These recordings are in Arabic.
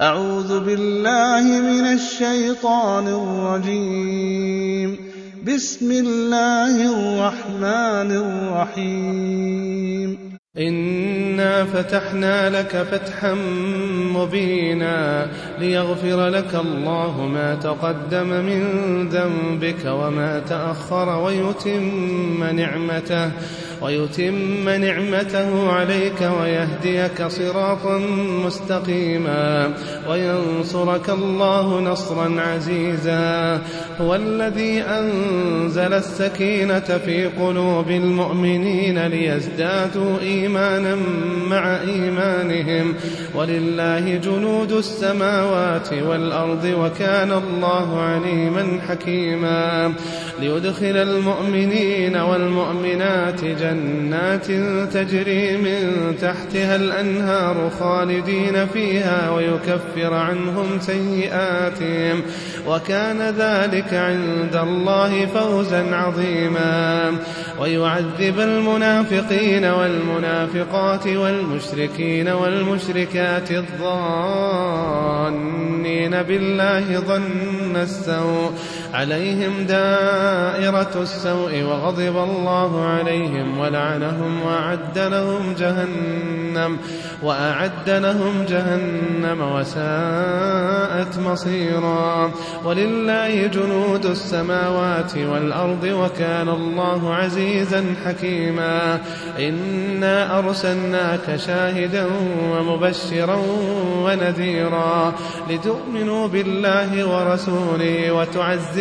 أعوذ بالله من الشيطان الرجيم. بسم الله الرحمن الرحيم. إنا فتحنا لك فتحا مبينا ليغفر لك الله ما تقدم من ذنبك وما تأخر ويتم نعمته. ويتم نعمته عليك ويهديك صراطا مستقيما وينصرك الله نصرا عزيزا. هو الذي أنزل السكينة في قلوب المؤمنين ليزدادوا إيمانا مع إيمانهم. ولله جنود السماوات والأرض وكان الله عليما حكيما. ليدخل المؤمنين والمؤمنات جنات تجري من تحتها الأنهار خالدين فيها ويكفر عنهم سيئاتهم وكان ذلك عند الله فوزا عظيما ويعذب المنافقين والمنافقات والمشركين والمشركات الظانين بالله ظن السوء عليهم دائرة السوء وغضب الله عليهم ولعنهم وأعد لهم جهنم وأعد لهم جهنم وساءت مصيرا ولله جنود السماوات والأرض وكان الله عزيزا حكيما إنا أرسلناك شاهدا ومبشرا ونذيرا لتؤمنوا بالله ورسوله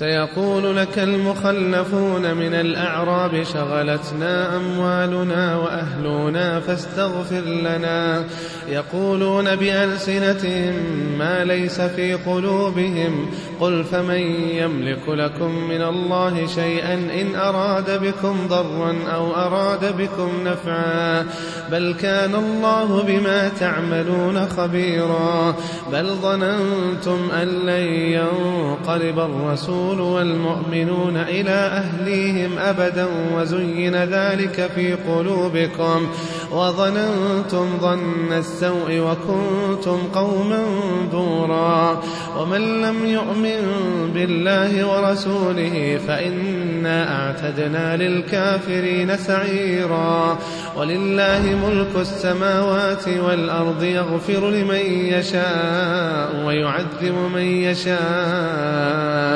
سيقول لك المخلفون من الأعراب شغلتنا أموالنا وأهلنا فاستغفر لنا. يقولون بألسنتهم ما ليس في قلوبهم. قل فمن يملك لكم من الله شيئا إن أراد بكم ضرا أو أراد بكم نفعا. بل كان الله بما تعملون خبيرا. بل ظننتم أن لن الرسول الرسول والمؤمنون إلى أهليهم أبدا وزين ذلك في قلوبكم. وظننتم ظن السوء وكنتم قوما بورا. ومن لم يؤمن بالله ورسوله فإنا أعتدنا للكافرين سعيرا. ولله ملك السماوات والأرض يغفر لمن يشاء ويعذب من يشاء.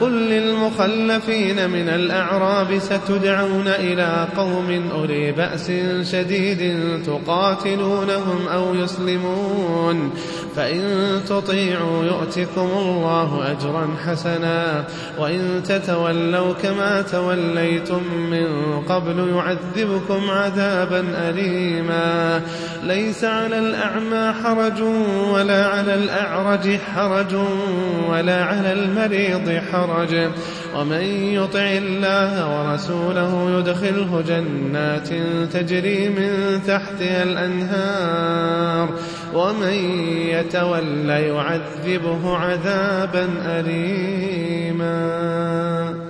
قل للمخلفين من الأعراب ستدعون إلى قوم أولي بأس شديد تقاتلونهم أو يسلمون فإن تطيعوا يؤتكم الله أجرا حسنا وإن تتولوا كما توليتم من قبل يعذبكم عذابا أليما ليس على الأعمى حرج ولا على الأعرج حرج ولا على المريض حرج. ومن يطع الله ورسوله يدخله جنات تجري من تحتها الأنهار. ومن يتول يعذبه عذابا أليما.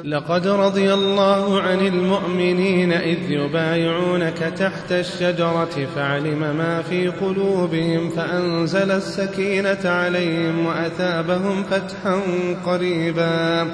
لقد رضي الله عن المؤمنين إذ يبايعونك تحت الشجرة فعلم ما في قلوبهم فأنزل السكينة عليهم وأثابهم فتحا قريبا.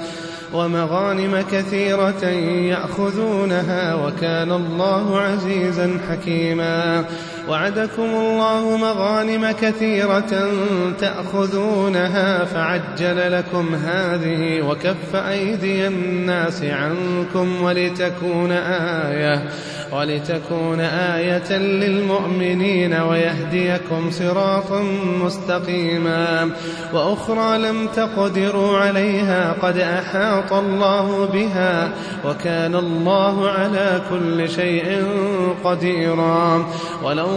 ومغانم كثيرة يأخذونها وكان الله عزيزا حكيما. وعدكم الله مغانم كثيرة تأخذونها فعجل لكم هذه وكف أيدي الناس عنكم ولتكون آية ولتكون آية للمؤمنين ويهديكم صراطا مستقيما وأخرى لم تقدروا عليها قد أحاط الله بها وكان الله على كل شيء قديرا ولو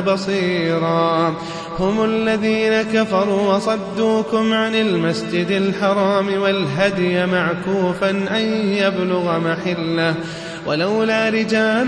بصيرا. هم الذين كفروا وصدوكم عن المسجد الحرام والهدي معكوفا أن يبلغ محلة ولولا رجال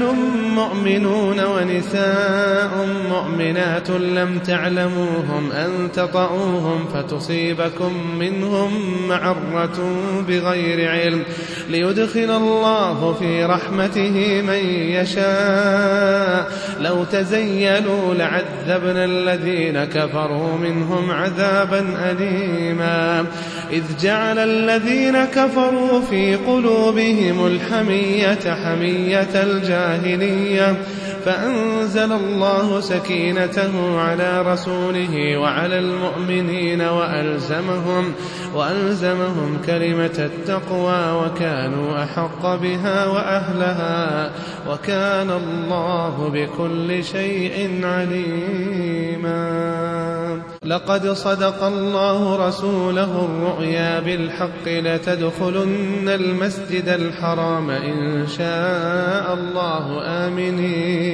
مؤمنون ونساء مؤمنات لم تعلموهم أن تطعوهم فتصيبكم منهم معرة بغير علم ليدخل الله في رحمته من يشاء لو تزيلوا لعذبنا الذين كفروا منهم عذابا أليما إذ جعل الذين كفروا في قلوبهم الحمية حمية الجاهلية. فأنزل الله سكينته على رسوله وعلى المؤمنين وألزمهم وألزمهم كلمة التقوى وكانوا أحق بها وأهلها وكان الله بكل شيء عليما. لقد صدق الله رسوله الرؤيا بالحق لتدخلن المسجد الحرام إن شاء الله آمنين.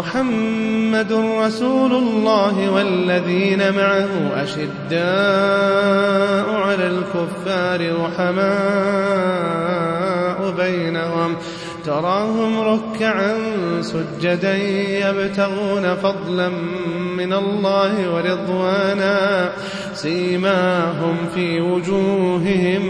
محمد رسول الله والذين معه أشداء على الكفار رحماء بينهم تراهم ركعا سجدا يبتغون فضلا من الله ورضوانا سيماهم في وجوههم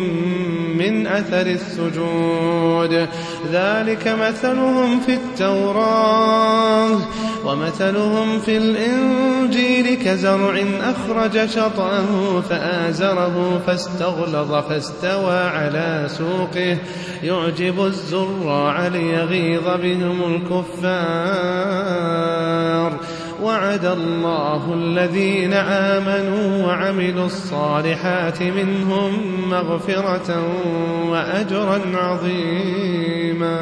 من أثر السجود. ذلك مثلهم في التوراة. ومثلهم في الإنجيل كزرع أخرج شطأه فآزره فاستغلظ فاستوى على سوقه. يعجب الزراع ليغيظ بهم الكفار. وعد الله الذين آمنوا وعملوا الصالحات منهم مغفرة وأجرا عظيما.